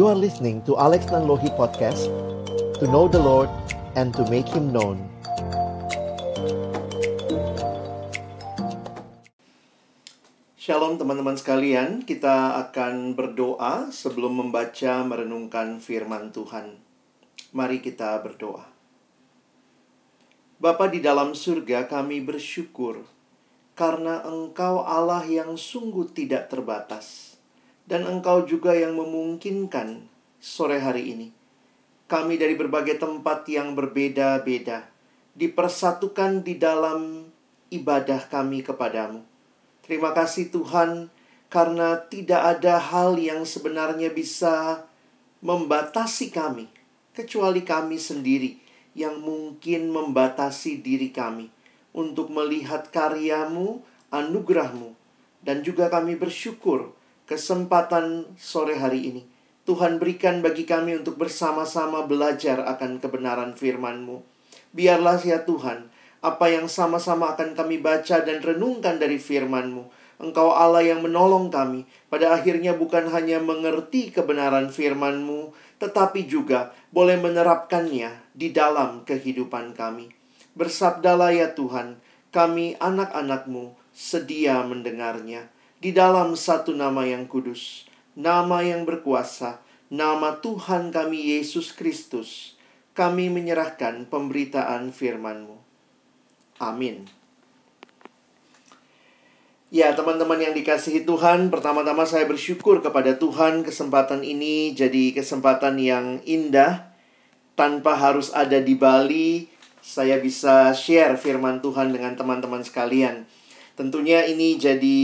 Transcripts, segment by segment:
You are listening to Alex Nanlohi Podcast To know the Lord and to make Him known Shalom teman-teman sekalian, kita akan berdoa sebelum membaca merenungkan firman Tuhan. Mari kita berdoa. Bapa di dalam surga, kami bersyukur karena Engkau Allah yang sungguh tidak terbatas dan Engkau juga yang memungkinkan sore hari ini kami dari berbagai tempat yang berbeda-beda dipersatukan di dalam ibadah kami kepadamu. Terima kasih Tuhan karena tidak ada hal yang sebenarnya bisa membatasi kami kecuali kami sendiri yang mungkin membatasi diri kami untuk melihat karyamu, anugerahmu, dan juga kami bersyukur kesempatan sore hari ini. Tuhan berikan bagi kami untuk bersama-sama belajar akan kebenaran firman-Mu. Biarlah ya Tuhan, apa yang sama-sama akan kami baca dan renungkan dari firman-Mu. Engkau Allah yang menolong kami. Pada akhirnya bukan hanya mengerti kebenaran firman-Mu, tetapi juga boleh menerapkannya di dalam kehidupan kami. Bersabdalah ya Tuhan, kami anak-anak-Mu sedia mendengarnya. Di dalam satu nama yang kudus, nama yang berkuasa, nama Tuhan kami Yesus Kristus, kami menyerahkan pemberitaan firman-Mu. Amin. Ya, teman-teman yang dikasihi Tuhan, pertama-tama saya bersyukur kepada Tuhan kesempatan ini jadi kesempatan yang indah tanpa harus ada di Bali. Saya bisa share firman Tuhan dengan teman-teman sekalian. Tentunya ini jadi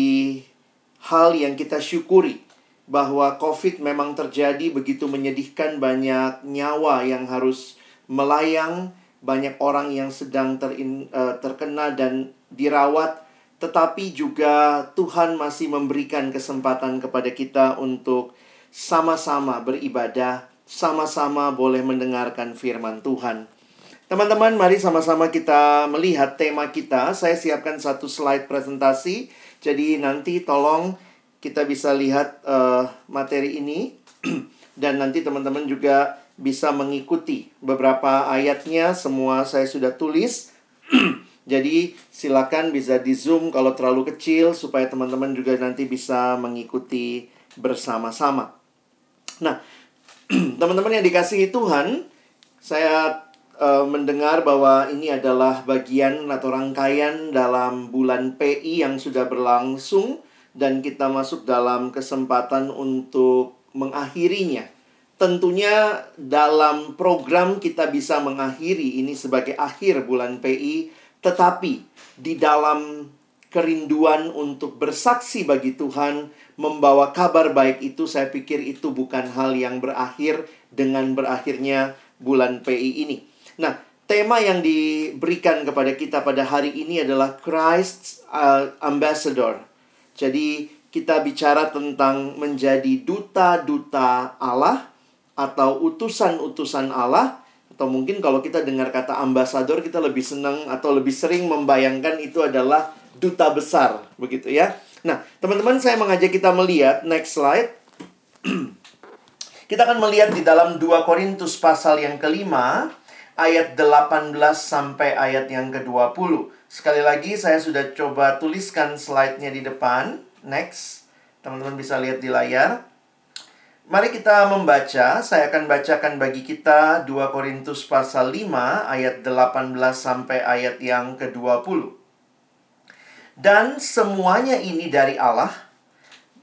hal yang kita syukuri bahwa COVID memang terjadi begitu menyedihkan banyak nyawa yang harus melayang, banyak orang yang sedang terin, uh, terkena dan dirawat tetapi juga Tuhan masih memberikan kesempatan kepada kita untuk sama-sama beribadah, sama-sama boleh mendengarkan firman Tuhan. Teman-teman, mari sama-sama kita melihat tema kita. Saya siapkan satu slide presentasi, jadi nanti tolong kita bisa lihat uh, materi ini, dan nanti teman-teman juga bisa mengikuti beberapa ayatnya. Semua saya sudah tulis. Jadi silakan bisa di zoom kalau terlalu kecil supaya teman-teman juga nanti bisa mengikuti bersama-sama. Nah, teman-teman yang dikasihi Tuhan, saya uh, mendengar bahwa ini adalah bagian atau rangkaian dalam bulan PI yang sudah berlangsung dan kita masuk dalam kesempatan untuk mengakhirinya. Tentunya dalam program kita bisa mengakhiri ini sebagai akhir bulan PI tetapi di dalam kerinduan untuk bersaksi bagi Tuhan, membawa kabar baik itu, saya pikir itu bukan hal yang berakhir dengan berakhirnya bulan PI ini. Nah, tema yang diberikan kepada kita pada hari ini adalah Christ's uh, Ambassador. Jadi, kita bicara tentang menjadi duta-duta Allah atau utusan-utusan Allah atau mungkin kalau kita dengar kata ambasador kita lebih senang atau lebih sering membayangkan itu adalah duta besar begitu ya. Nah, teman-teman saya mengajak kita melihat next slide. kita akan melihat di dalam 2 Korintus pasal yang kelima ayat 18 sampai ayat yang ke-20. Sekali lagi saya sudah coba tuliskan slide-nya di depan. Next. Teman-teman bisa lihat di layar. Mari kita membaca, saya akan bacakan bagi kita 2 Korintus pasal 5 ayat 18 sampai ayat yang ke-20. Dan semuanya ini dari Allah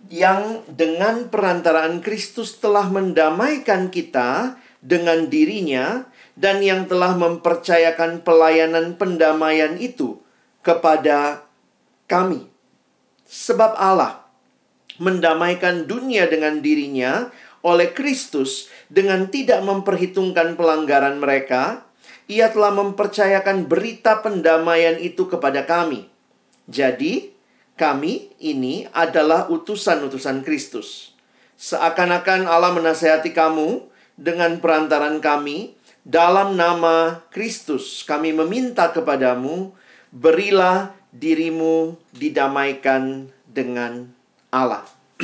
yang dengan perantaraan Kristus telah mendamaikan kita dengan dirinya dan yang telah mempercayakan pelayanan pendamaian itu kepada kami. Sebab Allah mendamaikan dunia dengan dirinya oleh Kristus dengan tidak memperhitungkan pelanggaran mereka, ia telah mempercayakan berita pendamaian itu kepada kami. Jadi, kami ini adalah utusan-utusan Kristus. Seakan-akan Allah menasehati kamu dengan perantaran kami, dalam nama Kristus kami meminta kepadamu, berilah dirimu didamaikan dengan Allah.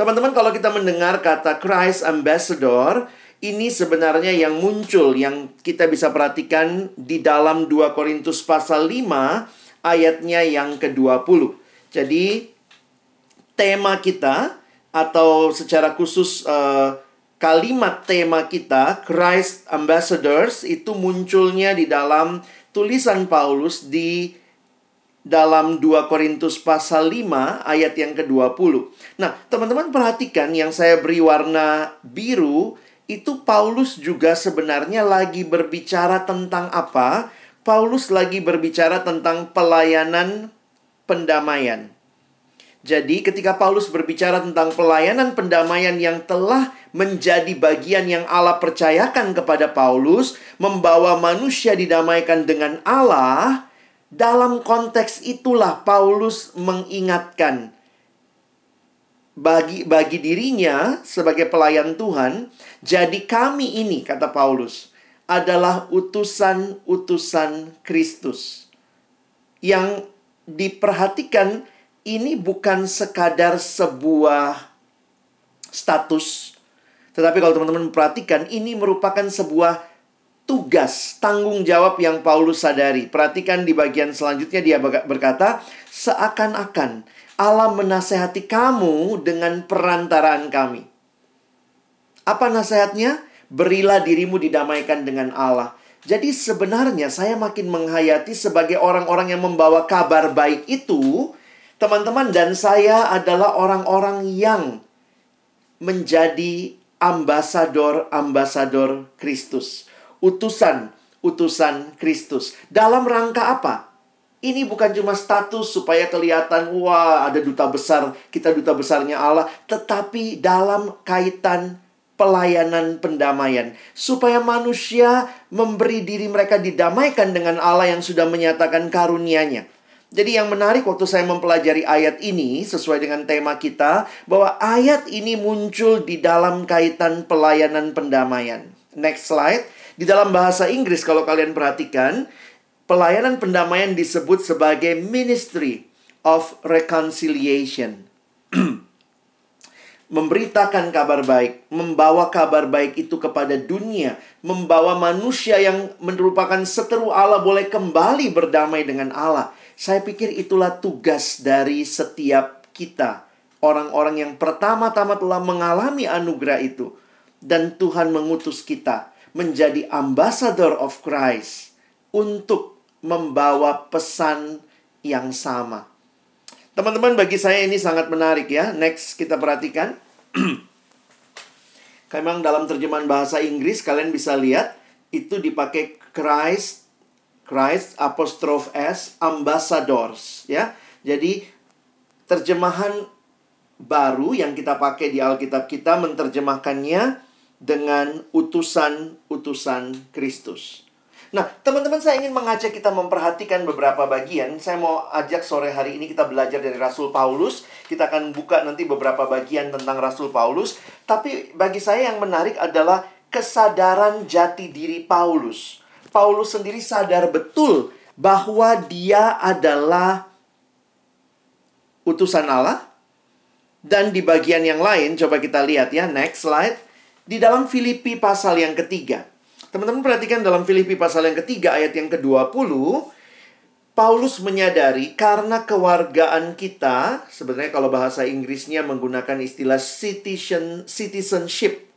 Teman-teman, kalau kita mendengar kata Christ Ambassador, ini sebenarnya yang muncul yang kita bisa perhatikan di dalam 2 Korintus pasal 5 ayatnya yang ke-20. Jadi tema kita atau secara khusus uh, kalimat tema kita Christ Ambassadors itu munculnya di dalam tulisan Paulus di dalam 2 Korintus pasal 5 ayat yang ke-20. Nah, teman-teman perhatikan yang saya beri warna biru itu Paulus juga sebenarnya lagi berbicara tentang apa? Paulus lagi berbicara tentang pelayanan pendamaian. Jadi, ketika Paulus berbicara tentang pelayanan pendamaian yang telah menjadi bagian yang Allah percayakan kepada Paulus, membawa manusia didamaikan dengan Allah, dalam konteks itulah Paulus mengingatkan bagi bagi dirinya sebagai pelayan Tuhan, jadi kami ini kata Paulus adalah utusan-utusan Kristus. Yang diperhatikan ini bukan sekadar sebuah status, tetapi kalau teman-teman perhatikan ini merupakan sebuah tugas, tanggung jawab yang Paulus sadari. Perhatikan di bagian selanjutnya dia berkata, seakan-akan Allah menasehati kamu dengan perantaraan kami. Apa nasihatnya? Berilah dirimu didamaikan dengan Allah. Jadi sebenarnya saya makin menghayati sebagai orang-orang yang membawa kabar baik itu, teman-teman dan saya adalah orang-orang yang menjadi ambasador-ambasador Kristus utusan-utusan Kristus. Dalam rangka apa? Ini bukan cuma status supaya kelihatan, wah ada duta besar, kita duta besarnya Allah. Tetapi dalam kaitan pelayanan pendamaian. Supaya manusia memberi diri mereka didamaikan dengan Allah yang sudah menyatakan karunia-Nya. Jadi yang menarik waktu saya mempelajari ayat ini sesuai dengan tema kita bahwa ayat ini muncul di dalam kaitan pelayanan pendamaian. Next slide. Di dalam bahasa Inggris kalau kalian perhatikan, pelayanan pendamaian disebut sebagai ministry of reconciliation. Memberitakan kabar baik, membawa kabar baik itu kepada dunia, membawa manusia yang merupakan seteru Allah boleh kembali berdamai dengan Allah. Saya pikir itulah tugas dari setiap kita, orang-orang yang pertama-tama telah mengalami anugerah itu, dan Tuhan mengutus kita menjadi ambassador of Christ untuk membawa pesan yang sama. Teman-teman, bagi saya ini sangat menarik ya. Next kita perhatikan. Memang dalam terjemahan bahasa Inggris kalian bisa lihat itu dipakai Christ Christ apostrof S ambassadors ya. Jadi terjemahan baru yang kita pakai di Alkitab kita menerjemahkannya dengan utusan-utusan Kristus. Nah, teman-teman saya ingin mengajak kita memperhatikan beberapa bagian. Saya mau ajak sore hari ini kita belajar dari Rasul Paulus. Kita akan buka nanti beberapa bagian tentang Rasul Paulus. Tapi bagi saya yang menarik adalah kesadaran jati diri Paulus. Paulus sendiri sadar betul bahwa dia adalah utusan Allah. Dan di bagian yang lain, coba kita lihat ya, next slide. Di dalam Filipi pasal yang ketiga. Teman-teman perhatikan dalam Filipi pasal yang ketiga ayat yang ke-20. Paulus menyadari karena kewargaan kita, sebenarnya kalau bahasa Inggrisnya menggunakan istilah citizen, citizenship.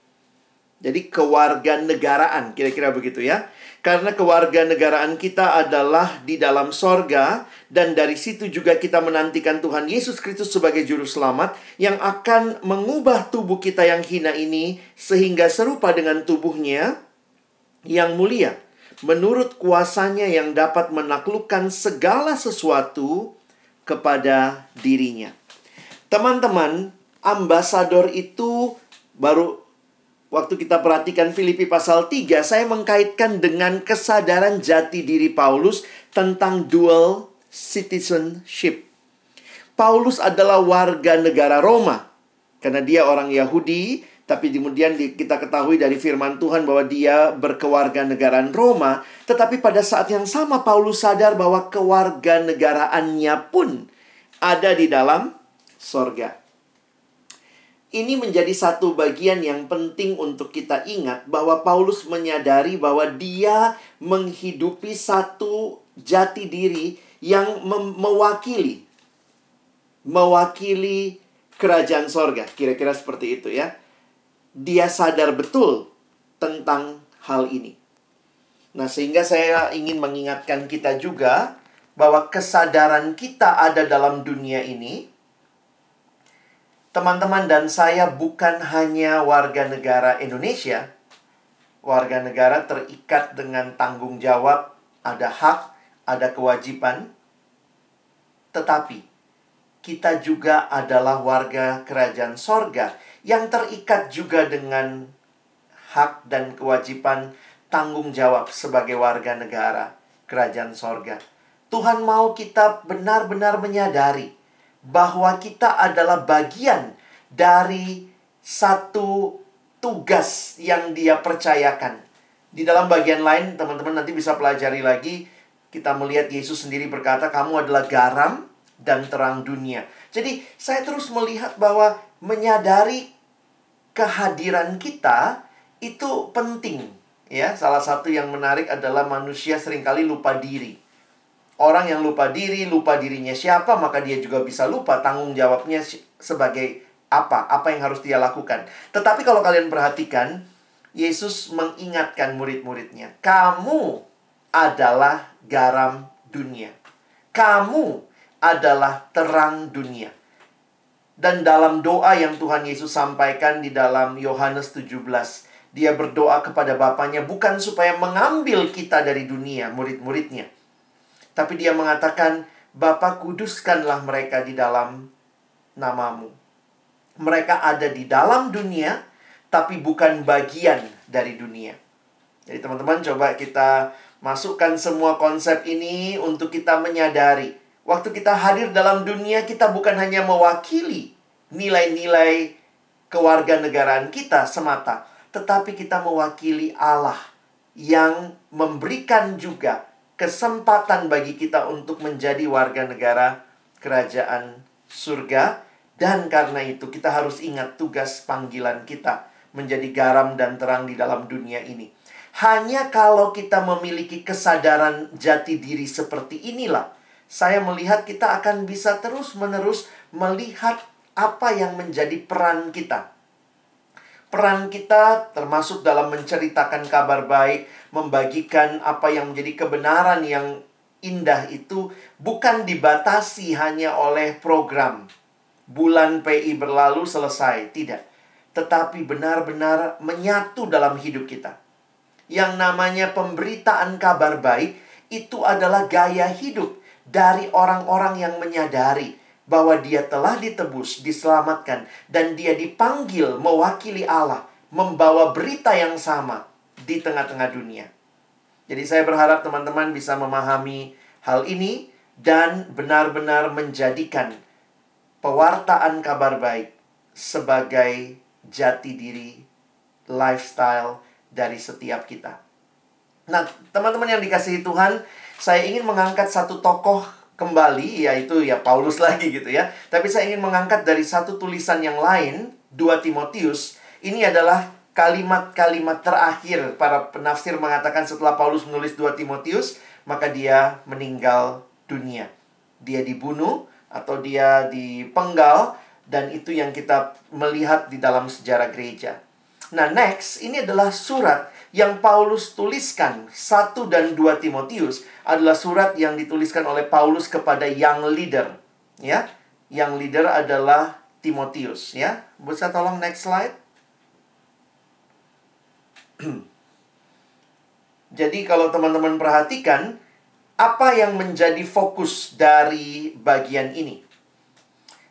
Jadi kewarganegaraan, kira-kira begitu ya. Karena kewarganegaraan kita adalah di dalam sorga dan dari situ juga kita menantikan Tuhan Yesus Kristus sebagai juru selamat yang akan mengubah tubuh kita yang hina ini sehingga serupa dengan tubuhnya yang mulia menurut kuasanya yang dapat menaklukkan segala sesuatu kepada dirinya. Teman-teman, ambasador itu baru Waktu kita perhatikan Filipi pasal 3, saya mengkaitkan dengan kesadaran jati diri Paulus tentang dual citizenship. Paulus adalah warga negara Roma. Karena dia orang Yahudi, tapi kemudian kita ketahui dari firman Tuhan bahwa dia berkewarga negaraan Roma. Tetapi pada saat yang sama Paulus sadar bahwa kewarga negaraannya pun ada di dalam sorga. Ini menjadi satu bagian yang penting untuk kita ingat bahwa Paulus menyadari bahwa dia menghidupi satu jati diri yang mewakili mewakili kerajaan sorga. Kira-kira seperti itu ya. Dia sadar betul tentang hal ini. Nah, sehingga saya ingin mengingatkan kita juga bahwa kesadaran kita ada dalam dunia ini teman-teman dan saya bukan hanya warga negara Indonesia. Warga negara terikat dengan tanggung jawab, ada hak, ada kewajiban. Tetapi kita juga adalah warga kerajaan sorga yang terikat juga dengan hak dan kewajiban tanggung jawab sebagai warga negara kerajaan sorga. Tuhan mau kita benar-benar menyadari bahwa kita adalah bagian dari satu tugas yang dia percayakan. Di dalam bagian lain, teman-teman nanti bisa pelajari lagi. Kita melihat Yesus sendiri berkata, "Kamu adalah garam dan terang dunia." Jadi, saya terus melihat bahwa menyadari kehadiran kita itu penting. Ya, salah satu yang menarik adalah manusia sering kali lupa diri. Orang yang lupa diri, lupa dirinya siapa, maka dia juga bisa lupa tanggung jawabnya sebagai apa, apa yang harus dia lakukan. Tetapi kalau kalian perhatikan, Yesus mengingatkan murid-muridnya, "Kamu adalah garam dunia. Kamu adalah terang dunia." Dan dalam doa yang Tuhan Yesus sampaikan di dalam Yohanes 17, dia berdoa kepada Bapaknya bukan supaya mengambil kita dari dunia, murid-muridnya, tapi dia mengatakan, Bapa kuduskanlah mereka di dalam namamu. Mereka ada di dalam dunia, tapi bukan bagian dari dunia. Jadi teman-teman coba kita masukkan semua konsep ini untuk kita menyadari. Waktu kita hadir dalam dunia, kita bukan hanya mewakili nilai-nilai kewarganegaraan kita semata, tetapi kita mewakili Allah yang memberikan juga kesempatan bagi kita untuk menjadi warga negara kerajaan surga dan karena itu kita harus ingat tugas panggilan kita menjadi garam dan terang di dalam dunia ini. Hanya kalau kita memiliki kesadaran jati diri seperti inilah saya melihat kita akan bisa terus-menerus melihat apa yang menjadi peran kita. Peran kita termasuk dalam menceritakan kabar baik, membagikan apa yang menjadi kebenaran yang indah itu bukan dibatasi hanya oleh program. Bulan PI berlalu selesai, tidak. Tetapi benar-benar menyatu dalam hidup kita. Yang namanya pemberitaan kabar baik itu adalah gaya hidup dari orang-orang yang menyadari bahwa dia telah ditebus, diselamatkan, dan dia dipanggil mewakili Allah, membawa berita yang sama di tengah-tengah dunia. Jadi saya berharap teman-teman bisa memahami hal ini dan benar-benar menjadikan pewartaan kabar baik sebagai jati diri lifestyle dari setiap kita. Nah, teman-teman yang dikasihi Tuhan, saya ingin mengangkat satu tokoh kembali yaitu ya Paulus lagi gitu ya. Tapi saya ingin mengangkat dari satu tulisan yang lain, 2 Timotius. Ini adalah kalimat-kalimat terakhir para penafsir mengatakan setelah Paulus menulis 2 Timotius, maka dia meninggal dunia. Dia dibunuh atau dia dipenggal dan itu yang kita melihat di dalam sejarah gereja. Nah, next ini adalah surat yang Paulus tuliskan 1 dan 2 Timotius adalah surat yang dituliskan oleh Paulus kepada young leader, ya. Yang leader adalah Timotius, ya. Bisa tolong next slide. Jadi kalau teman-teman perhatikan apa yang menjadi fokus dari bagian ini.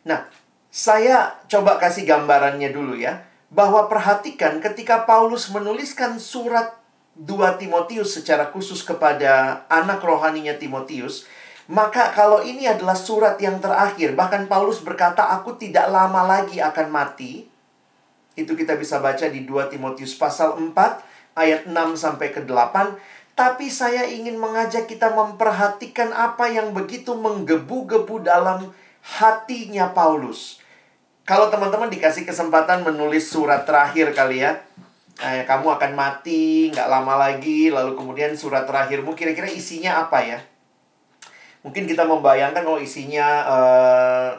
Nah, saya coba kasih gambarannya dulu ya. Bahwa perhatikan ketika Paulus menuliskan surat 2 Timotius secara khusus kepada anak rohaninya Timotius, maka kalau ini adalah surat yang terakhir, bahkan Paulus berkata, "Aku tidak lama lagi akan mati." Itu kita bisa baca di 2 Timotius pasal 4 ayat 6 sampai ke 8. Tapi saya ingin mengajak kita memperhatikan apa yang begitu menggebu-gebu dalam hatinya Paulus. Kalau teman-teman dikasih kesempatan menulis surat terakhir kali ya, eh, kamu akan mati nggak lama lagi, lalu kemudian surat terakhirmu kira-kira isinya apa ya? Mungkin kita membayangkan oh isinya uh,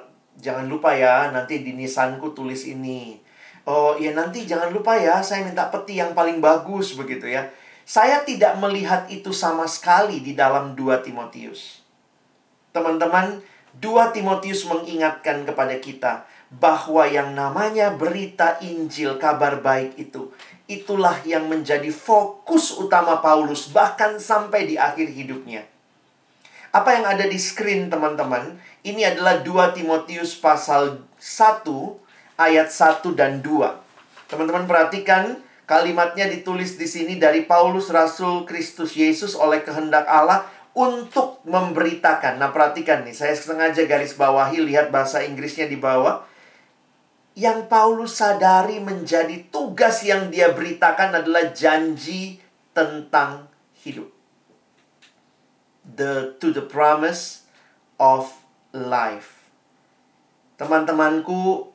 jangan lupa ya nanti di nisanku tulis ini. Oh ya nanti jangan lupa ya saya minta peti yang paling bagus begitu ya. Saya tidak melihat itu sama sekali di dalam 2 Timotius. Teman-teman, 2 Timotius mengingatkan kepada kita bahwa yang namanya berita Injil kabar baik itu itulah yang menjadi fokus utama Paulus bahkan sampai di akhir hidupnya. Apa yang ada di screen teman-teman? Ini adalah 2 Timotius pasal 1 ayat 1 dan 2. Teman-teman perhatikan kalimatnya ditulis di sini dari Paulus Rasul Kristus Yesus oleh kehendak Allah untuk memberitakan. Nah, perhatikan nih, saya sengaja garis bawahi lihat bahasa Inggrisnya di bawah yang Paulus sadari menjadi tugas yang dia beritakan adalah janji tentang hidup. The to the promise of life. Teman-temanku,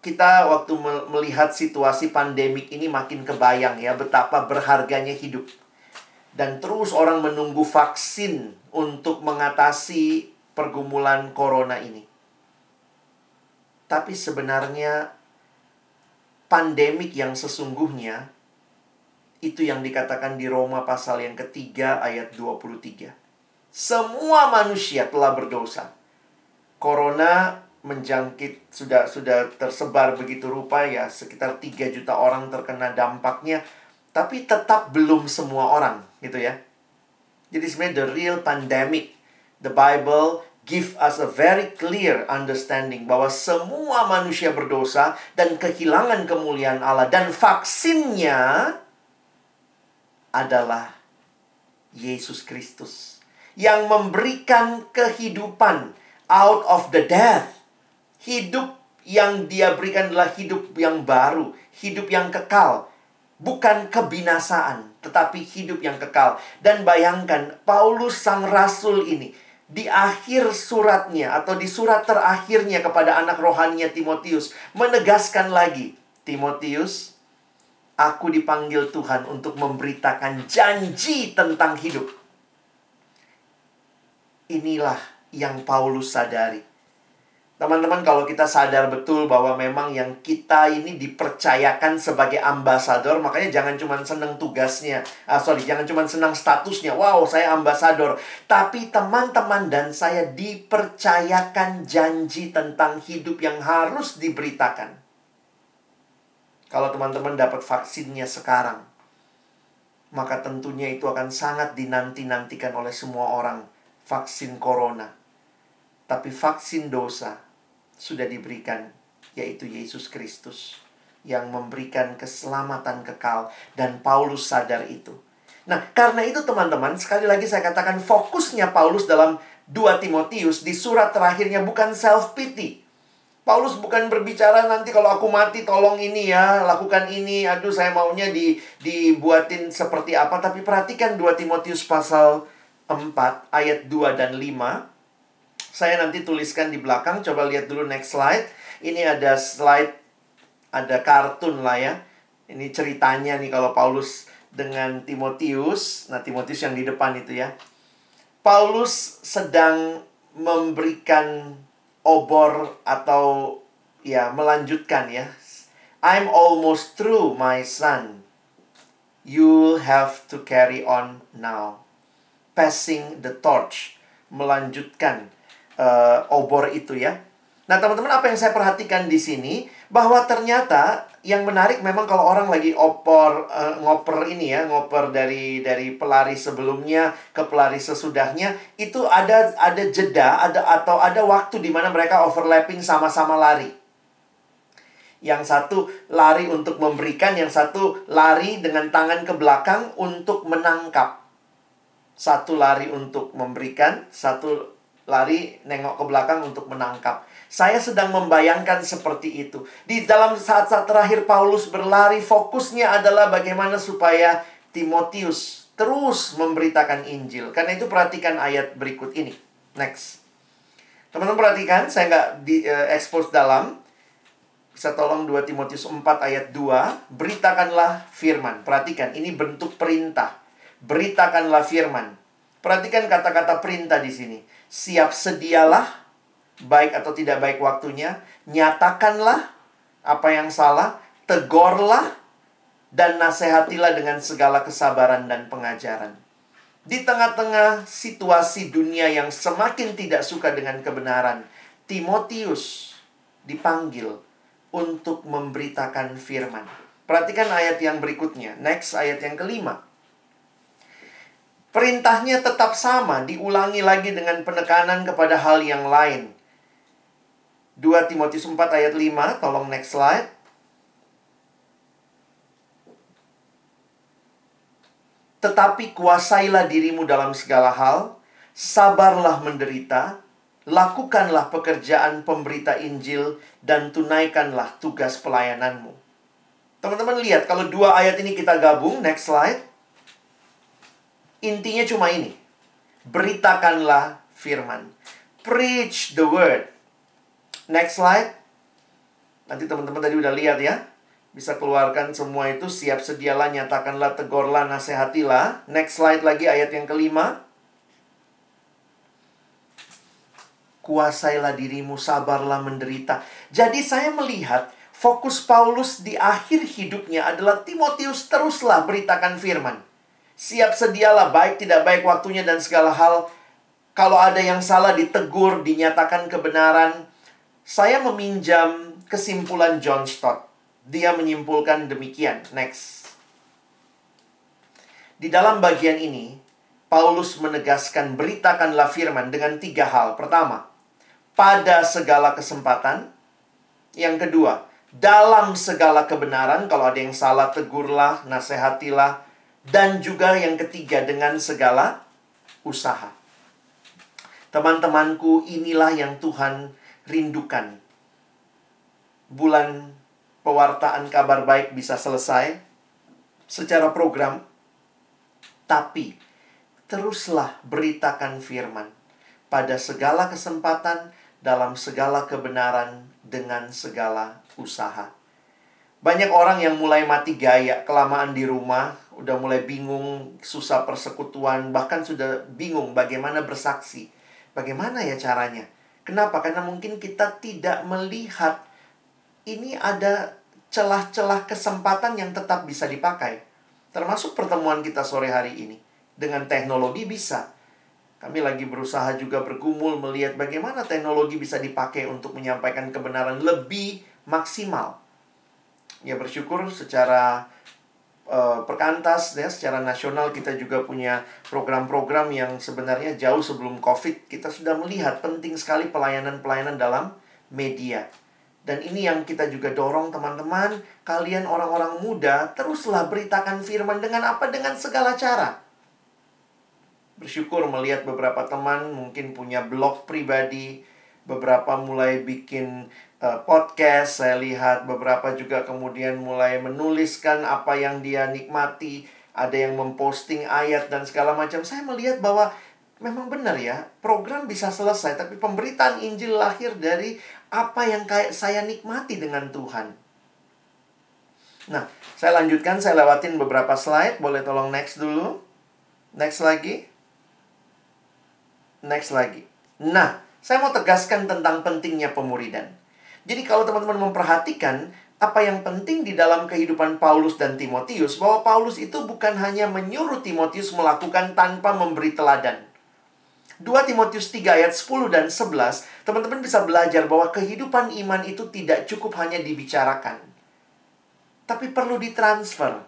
kita waktu melihat situasi pandemik ini makin kebayang ya betapa berharganya hidup. Dan terus orang menunggu vaksin untuk mengatasi pergumulan corona ini. Tapi sebenarnya pandemik yang sesungguhnya itu yang dikatakan di Roma pasal yang ketiga ayat 23. Semua manusia telah berdosa. Corona menjangkit sudah sudah tersebar begitu rupa ya sekitar 3 juta orang terkena dampaknya tapi tetap belum semua orang gitu ya. Jadi sebenarnya the real pandemic the Bible give us a very clear understanding bahwa semua manusia berdosa dan kehilangan kemuliaan Allah dan vaksinnya adalah Yesus Kristus yang memberikan kehidupan out of the death. Hidup yang dia berikan adalah hidup yang baru, hidup yang kekal, bukan kebinasaan, tetapi hidup yang kekal. Dan bayangkan Paulus sang rasul ini di akhir suratnya atau di surat terakhirnya kepada anak rohaninya Timotius menegaskan lagi, Timotius, aku dipanggil Tuhan untuk memberitakan janji tentang hidup. Inilah yang Paulus sadari. Teman-teman, kalau kita sadar betul bahwa memang yang kita ini dipercayakan sebagai ambasador, makanya jangan cuma senang tugasnya. Ah, sorry, jangan cuma senang statusnya. Wow, saya ambasador. Tapi teman-teman dan saya dipercayakan janji tentang hidup yang harus diberitakan. Kalau teman-teman dapat vaksinnya sekarang, maka tentunya itu akan sangat dinanti-nantikan oleh semua orang. Vaksin corona. Tapi vaksin dosa sudah diberikan, yaitu Yesus Kristus yang memberikan keselamatan kekal dan Paulus sadar itu. Nah, karena itu teman-teman, sekali lagi saya katakan fokusnya Paulus dalam 2 Timotius di surat terakhirnya bukan self pity. Paulus bukan berbicara nanti kalau aku mati tolong ini ya, lakukan ini. Aduh, saya maunya di dibuatin seperti apa, tapi perhatikan 2 Timotius pasal 4 ayat 2 dan 5. Saya nanti tuliskan di belakang. Coba lihat dulu next slide. Ini ada slide, ada kartun lah ya. Ini ceritanya nih kalau Paulus dengan Timotius. Nah, Timotius yang di depan itu ya. Paulus sedang memberikan obor atau ya melanjutkan ya. I'm almost through, my son. You'll have to carry on now. Passing the torch. Melanjutkan uh, obor itu ya. Nah, teman-teman, apa yang saya perhatikan di sini bahwa ternyata yang menarik memang kalau orang lagi opor uh, ngoper ini ya, ngoper dari dari pelari sebelumnya ke pelari sesudahnya, itu ada ada jeda, ada atau ada waktu di mana mereka overlapping sama-sama lari. Yang satu lari untuk memberikan, yang satu lari dengan tangan ke belakang untuk menangkap. Satu lari untuk memberikan, satu lari nengok ke belakang untuk menangkap. Saya sedang membayangkan seperti itu. Di dalam saat-saat terakhir Paulus berlari, fokusnya adalah bagaimana supaya Timotius terus memberitakan Injil. Karena itu perhatikan ayat berikut ini. Next. Teman-teman perhatikan, saya nggak di uh, expose dalam. Bisa tolong 2 Timotius 4 ayat 2. Beritakanlah firman. Perhatikan, ini bentuk perintah. Beritakanlah firman. Perhatikan kata-kata perintah di sini. Siap sedialah, baik atau tidak baik waktunya. Nyatakanlah apa yang salah. Tegorlah, dan nasihatilah dengan segala kesabaran dan pengajaran. Di tengah-tengah situasi dunia yang semakin tidak suka dengan kebenaran, Timotius dipanggil untuk memberitakan firman. Perhatikan ayat yang berikutnya. Next, ayat yang kelima. Perintahnya tetap sama, diulangi lagi dengan penekanan kepada hal yang lain. 2 Timotius 4 ayat 5, tolong next slide. Tetapi kuasailah dirimu dalam segala hal, sabarlah menderita, lakukanlah pekerjaan pemberita Injil, dan tunaikanlah tugas pelayananmu. Teman-teman lihat, kalau dua ayat ini kita gabung, next slide. Intinya cuma ini. Beritakanlah firman. Preach the word. Next slide. Nanti teman-teman tadi udah lihat ya bisa keluarkan semua itu siap sedialah nyatakanlah tegurlah nasihatilah next slide lagi ayat yang kelima kuasailah dirimu sabarlah menderita jadi saya melihat fokus Paulus di akhir hidupnya adalah Timotius teruslah beritakan firman siap sedialah baik tidak baik waktunya dan segala hal kalau ada yang salah ditegur dinyatakan kebenaran saya meminjam kesimpulan John Stott dia menyimpulkan demikian. Next. Di dalam bagian ini, Paulus menegaskan beritakanlah firman dengan tiga hal. Pertama, pada segala kesempatan. Yang kedua, dalam segala kebenaran. Kalau ada yang salah, tegurlah, nasihatilah. Dan juga yang ketiga, dengan segala usaha. Teman-temanku, inilah yang Tuhan rindukan. Bulan pewartaan kabar baik bisa selesai secara program, tapi teruslah beritakan firman pada segala kesempatan, dalam segala kebenaran, dengan segala usaha. Banyak orang yang mulai mati gaya, kelamaan di rumah, udah mulai bingung, susah persekutuan, bahkan sudah bingung bagaimana bersaksi. Bagaimana ya caranya? Kenapa? Karena mungkin kita tidak melihat ini ada celah-celah kesempatan yang tetap bisa dipakai. Termasuk pertemuan kita sore hari ini. Dengan teknologi bisa. Kami lagi berusaha juga bergumul melihat bagaimana teknologi bisa dipakai untuk menyampaikan kebenaran lebih maksimal. Ya bersyukur secara uh, perkantas ya secara nasional kita juga punya program-program yang sebenarnya jauh sebelum Covid kita sudah melihat penting sekali pelayanan-pelayanan dalam media. Dan ini yang kita juga dorong teman-teman, kalian orang-orang muda, teruslah beritakan firman dengan apa? Dengan segala cara. Bersyukur melihat beberapa teman mungkin punya blog pribadi, beberapa mulai bikin uh, podcast, saya lihat beberapa juga kemudian mulai menuliskan apa yang dia nikmati, ada yang memposting ayat dan segala macam. Saya melihat bahwa memang benar ya, program bisa selesai, tapi pemberitaan Injil lahir dari apa yang kayak saya nikmati dengan Tuhan. Nah, saya lanjutkan, saya lewatin beberapa slide. Boleh tolong next dulu. Next lagi. Next lagi. Nah, saya mau tegaskan tentang pentingnya pemuridan. Jadi kalau teman-teman memperhatikan, apa yang penting di dalam kehidupan Paulus dan Timotius, bahwa Paulus itu bukan hanya menyuruh Timotius melakukan tanpa memberi teladan. 2 Timotius 3 ayat 10 dan 11, teman-teman bisa belajar bahwa kehidupan iman itu tidak cukup hanya dibicarakan. Tapi perlu ditransfer.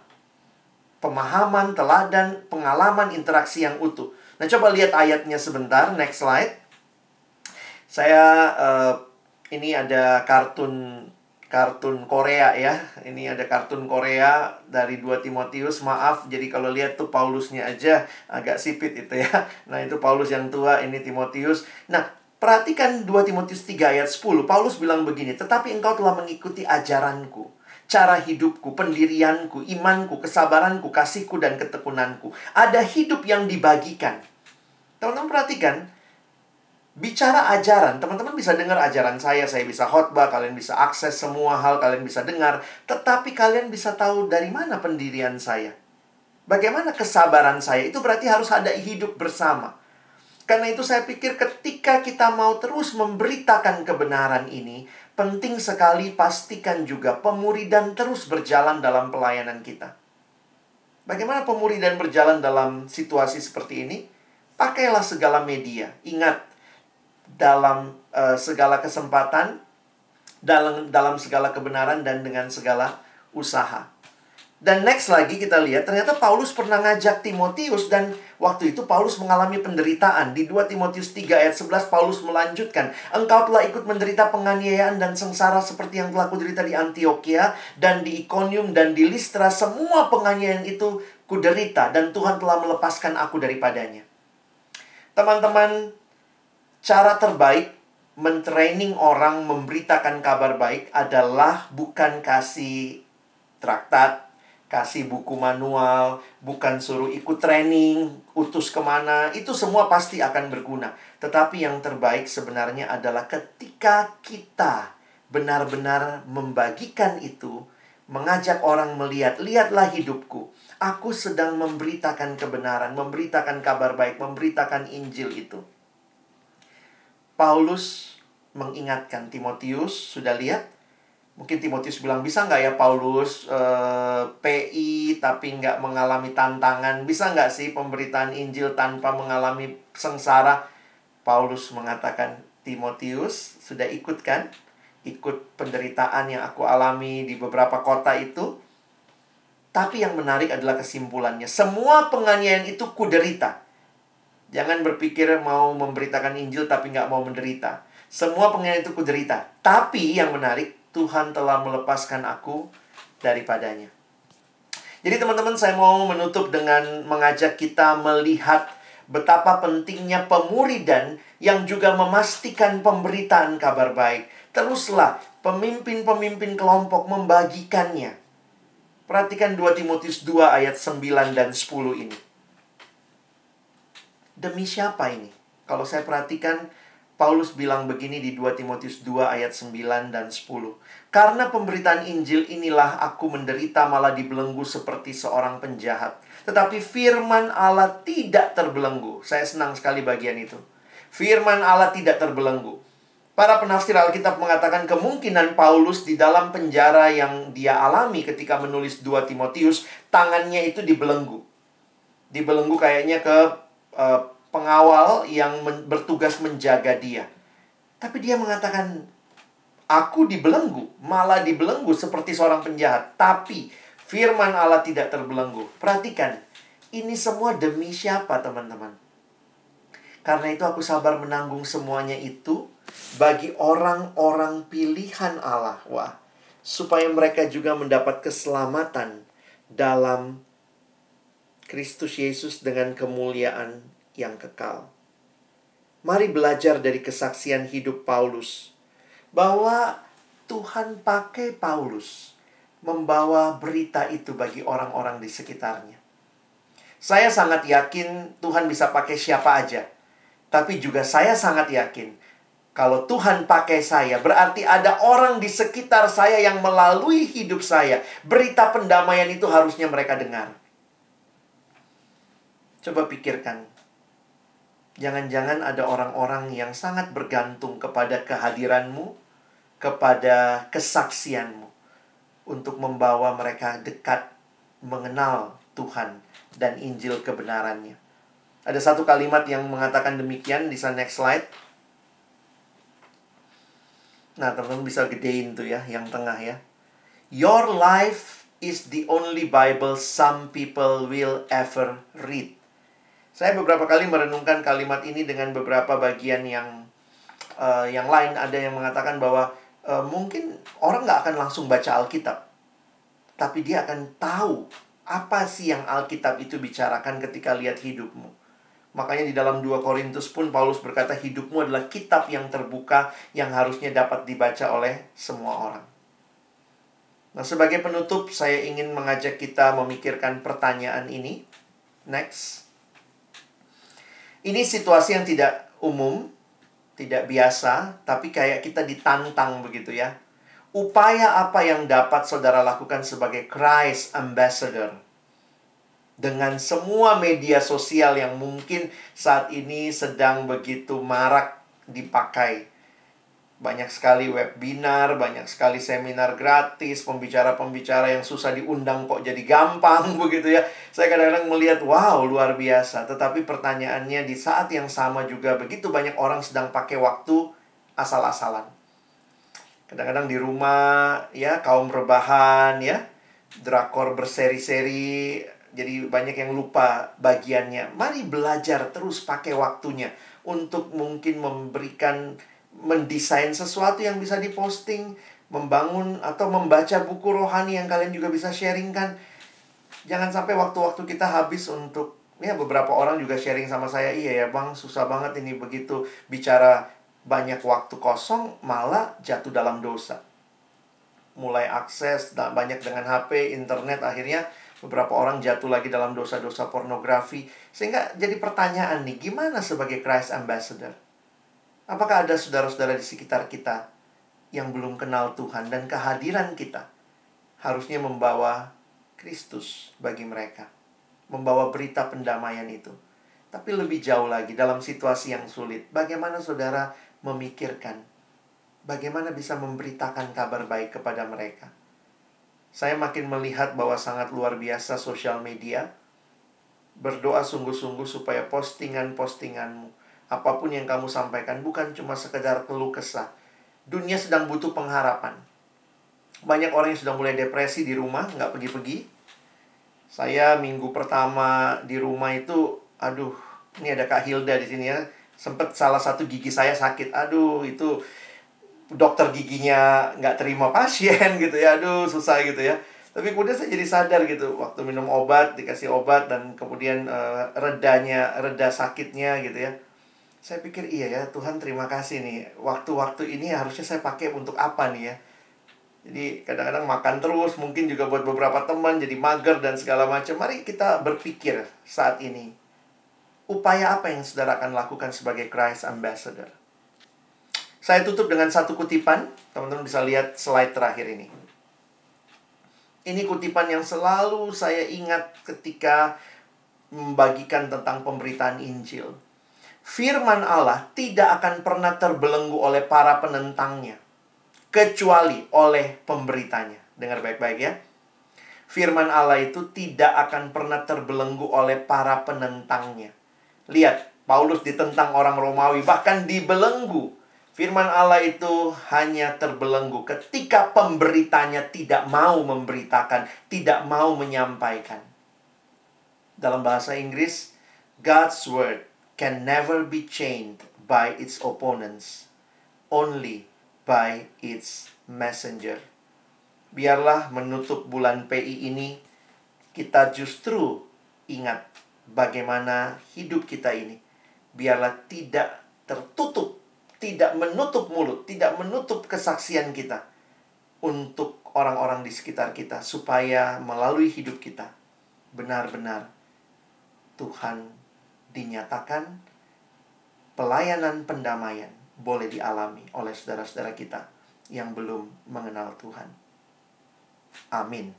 Pemahaman, teladan, pengalaman interaksi yang utuh. Nah, coba lihat ayatnya sebentar, next slide. Saya uh, ini ada kartun kartun Korea ya. Ini ada kartun Korea dari 2 Timotius. Maaf, jadi kalau lihat tuh Paulusnya aja agak sipit itu ya. Nah, itu Paulus yang tua, ini Timotius. Nah, perhatikan 2 Timotius 3 ayat 10. Paulus bilang begini, "Tetapi engkau telah mengikuti ajaranku, cara hidupku, pendirianku, imanku, kesabaranku, kasihku dan ketekunanku. Ada hidup yang dibagikan." Teman-teman perhatikan, bicara ajaran, teman-teman bisa dengar ajaran saya, saya bisa khotbah, kalian bisa akses semua hal, kalian bisa dengar, tetapi kalian bisa tahu dari mana pendirian saya. Bagaimana kesabaran saya? Itu berarti harus ada hidup bersama. Karena itu saya pikir ketika kita mau terus memberitakan kebenaran ini, penting sekali pastikan juga pemuridan terus berjalan dalam pelayanan kita. Bagaimana pemuridan berjalan dalam situasi seperti ini? Pakailah segala media. Ingat, dalam uh, segala kesempatan, dalam dalam segala kebenaran dan dengan segala usaha. Dan next lagi kita lihat ternyata Paulus pernah ngajak Timotius dan waktu itu Paulus mengalami penderitaan. Di 2 Timotius 3 ayat 11 Paulus melanjutkan, "Engkau telah ikut menderita penganiayaan dan sengsara seperti yang telah kuderita di Antioquia dan di Iconium dan di Listra. Semua penganiayaan itu kuderita dan Tuhan telah melepaskan aku daripadanya." Teman-teman, cara terbaik mentraining orang memberitakan kabar baik adalah bukan kasih traktat, kasih buku manual, bukan suruh ikut training, utus ke mana, itu semua pasti akan berguna. Tetapi yang terbaik sebenarnya adalah ketika kita benar-benar membagikan itu, mengajak orang melihat, lihatlah hidupku. Aku sedang memberitakan kebenaran, memberitakan kabar baik, memberitakan Injil itu. Paulus mengingatkan Timotius, sudah lihat? Mungkin Timotius bilang, bisa nggak ya Paulus eh, PI tapi nggak mengalami tantangan? Bisa nggak sih pemberitaan Injil tanpa mengalami sengsara? Paulus mengatakan, Timotius sudah ikut kan? Ikut penderitaan yang aku alami di beberapa kota itu. Tapi yang menarik adalah kesimpulannya. Semua penganiayaan itu kuderita. Jangan berpikir mau memberitakan Injil tapi nggak mau menderita. Semua pengen itu kuderita. Tapi yang menarik, Tuhan telah melepaskan aku daripadanya. Jadi teman-teman saya mau menutup dengan mengajak kita melihat betapa pentingnya pemuridan yang juga memastikan pemberitaan kabar baik. Teruslah pemimpin-pemimpin kelompok membagikannya. Perhatikan 2 Timotius 2 ayat 9 dan 10 ini demi siapa ini? Kalau saya perhatikan, Paulus bilang begini di 2 Timotius 2 ayat 9 dan 10. Karena pemberitaan Injil inilah aku menderita malah dibelenggu seperti seorang penjahat. Tetapi firman Allah tidak terbelenggu. Saya senang sekali bagian itu. Firman Allah tidak terbelenggu. Para penafsir Alkitab mengatakan kemungkinan Paulus di dalam penjara yang dia alami ketika menulis 2 Timotius, tangannya itu dibelenggu. Dibelenggu kayaknya ke uh, pengawal yang men bertugas menjaga dia. Tapi dia mengatakan, aku dibelenggu, malah dibelenggu seperti seorang penjahat. Tapi firman Allah tidak terbelenggu. Perhatikan, ini semua demi siapa teman-teman? Karena itu aku sabar menanggung semuanya itu bagi orang-orang pilihan Allah. Wah, supaya mereka juga mendapat keselamatan dalam Kristus Yesus dengan kemuliaan yang kekal. Mari belajar dari kesaksian hidup Paulus bahwa Tuhan pakai Paulus membawa berita itu bagi orang-orang di sekitarnya. Saya sangat yakin Tuhan bisa pakai siapa aja. Tapi juga saya sangat yakin kalau Tuhan pakai saya, berarti ada orang di sekitar saya yang melalui hidup saya. Berita pendamaian itu harusnya mereka dengar. Coba pikirkan, Jangan-jangan ada orang-orang yang sangat bergantung kepada kehadiranmu, kepada kesaksianmu, untuk membawa mereka dekat mengenal Tuhan dan Injil kebenarannya. Ada satu kalimat yang mengatakan demikian, bisa next slide. Nah, teman-teman bisa gedein tuh ya, yang tengah ya. Your life is the only Bible some people will ever read. Saya beberapa kali merenungkan kalimat ini dengan beberapa bagian yang uh, yang lain. Ada yang mengatakan bahwa uh, mungkin orang nggak akan langsung baca Alkitab, tapi dia akan tahu apa sih yang Alkitab itu bicarakan ketika lihat hidupmu. Makanya di dalam 2 Korintus pun Paulus berkata hidupmu adalah kitab yang terbuka yang harusnya dapat dibaca oleh semua orang. Nah, sebagai penutup saya ingin mengajak kita memikirkan pertanyaan ini. Next. Ini situasi yang tidak umum, tidak biasa, tapi kayak kita ditantang begitu ya. Upaya apa yang dapat saudara lakukan sebagai Christ Ambassador? Dengan semua media sosial yang mungkin saat ini sedang begitu marak dipakai banyak sekali webinar, banyak sekali seminar gratis, pembicara-pembicara yang susah diundang kok jadi gampang begitu ya. Saya kadang-kadang melihat, wow, luar biasa. Tetapi pertanyaannya di saat yang sama juga begitu banyak orang sedang pakai waktu asal-asalan. Kadang-kadang di rumah ya kaum rebahan ya, drakor berseri-seri, jadi banyak yang lupa bagiannya. Mari belajar terus pakai waktunya untuk mungkin memberikan mendesain sesuatu yang bisa diposting, membangun atau membaca buku rohani yang kalian juga bisa sharingkan. Jangan sampai waktu-waktu kita habis untuk ya beberapa orang juga sharing sama saya, iya ya bang susah banget ini begitu bicara banyak waktu kosong malah jatuh dalam dosa. Mulai akses banyak dengan HP, internet akhirnya beberapa orang jatuh lagi dalam dosa-dosa pornografi. Sehingga jadi pertanyaan nih, gimana sebagai Christ Ambassador? Apakah ada saudara-saudara di sekitar kita yang belum kenal Tuhan dan kehadiran kita harusnya membawa Kristus bagi mereka, membawa berita pendamaian itu. Tapi lebih jauh lagi dalam situasi yang sulit, bagaimana saudara memikirkan bagaimana bisa memberitakan kabar baik kepada mereka. Saya makin melihat bahwa sangat luar biasa sosial media. Berdoa sungguh-sungguh supaya postingan-postinganmu apa pun yang kamu sampaikan bukan cuma sekedar keluh kesah. Dunia sedang butuh pengharapan. Banyak orang yang sudah mulai depresi di rumah, nggak pergi-pergi. Saya minggu pertama di rumah itu, aduh, ini ada Kak Hilda di sini ya. Sempet salah satu gigi saya sakit. Aduh, itu dokter giginya nggak terima pasien gitu ya. Aduh, susah gitu ya. Tapi kemudian saya jadi sadar gitu, waktu minum obat, dikasih obat, dan kemudian uh, redanya, reda sakitnya gitu ya saya pikir iya ya Tuhan terima kasih nih. Waktu-waktu ini harusnya saya pakai untuk apa nih ya? Jadi kadang-kadang makan terus mungkin juga buat beberapa teman jadi mager dan segala macam. Mari kita berpikir saat ini. Upaya apa yang saudara akan lakukan sebagai Christ Ambassador? Saya tutup dengan satu kutipan. Teman-teman bisa lihat slide terakhir ini. Ini kutipan yang selalu saya ingat ketika membagikan tentang pemberitaan Injil firman Allah tidak akan pernah terbelenggu oleh para penentangnya kecuali oleh pemberitanya. Dengar baik-baik ya. Firman Allah itu tidak akan pernah terbelenggu oleh para penentangnya. Lihat, Paulus ditentang orang Romawi, bahkan dibelenggu. Firman Allah itu hanya terbelenggu ketika pemberitanya tidak mau memberitakan, tidak mau menyampaikan. Dalam bahasa Inggris, God's word can never be chained by its opponents, only by its messenger. Biarlah menutup bulan PI ini, kita justru ingat bagaimana hidup kita ini. Biarlah tidak tertutup, tidak menutup mulut, tidak menutup kesaksian kita untuk orang-orang di sekitar kita, supaya melalui hidup kita benar-benar Tuhan dinyatakan pelayanan pendamaian boleh dialami oleh saudara-saudara kita yang belum mengenal Tuhan. Amin.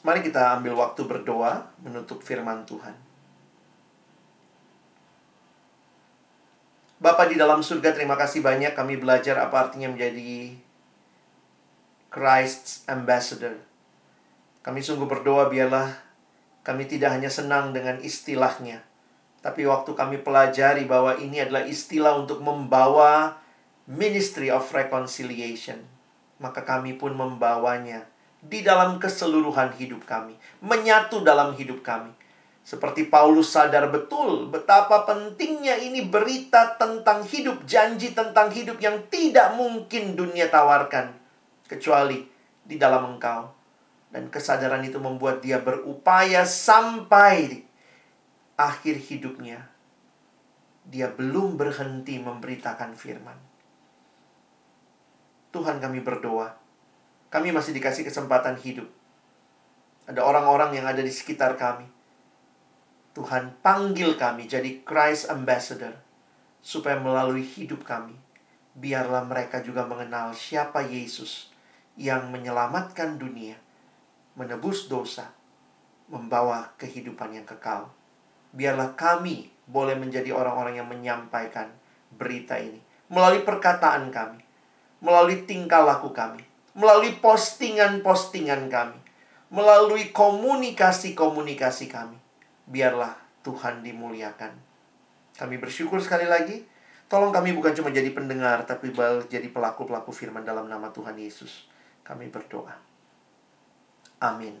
Mari kita ambil waktu berdoa menutup firman Tuhan. Bapak di dalam surga, terima kasih banyak kami belajar apa artinya menjadi Christ's ambassador. Kami sungguh berdoa biarlah kami tidak hanya senang dengan istilahnya, tapi waktu kami pelajari bahwa ini adalah istilah untuk membawa ministry of reconciliation, maka kami pun membawanya di dalam keseluruhan hidup kami, menyatu dalam hidup kami. Seperti Paulus sadar betul betapa pentingnya ini berita tentang hidup, janji tentang hidup yang tidak mungkin dunia tawarkan kecuali di dalam Engkau. Dan kesadaran itu membuat dia berupaya sampai akhir hidupnya. Dia belum berhenti memberitakan firman. Tuhan kami berdoa. Kami masih dikasih kesempatan hidup. Ada orang-orang yang ada di sekitar kami. Tuhan panggil kami jadi Christ Ambassador supaya melalui hidup kami biarlah mereka juga mengenal siapa Yesus yang menyelamatkan dunia, menebus dosa, membawa kehidupan yang kekal. Biarlah kami boleh menjadi orang-orang yang menyampaikan berita ini melalui perkataan kami, melalui tingkah laku kami, melalui postingan-postingan kami, melalui komunikasi-komunikasi kami. Biarlah Tuhan dimuliakan. Kami bersyukur sekali lagi. Tolong kami bukan cuma jadi pendengar, tapi jadi pelaku-pelaku firman dalam nama Tuhan Yesus. Kami berdoa. Amin.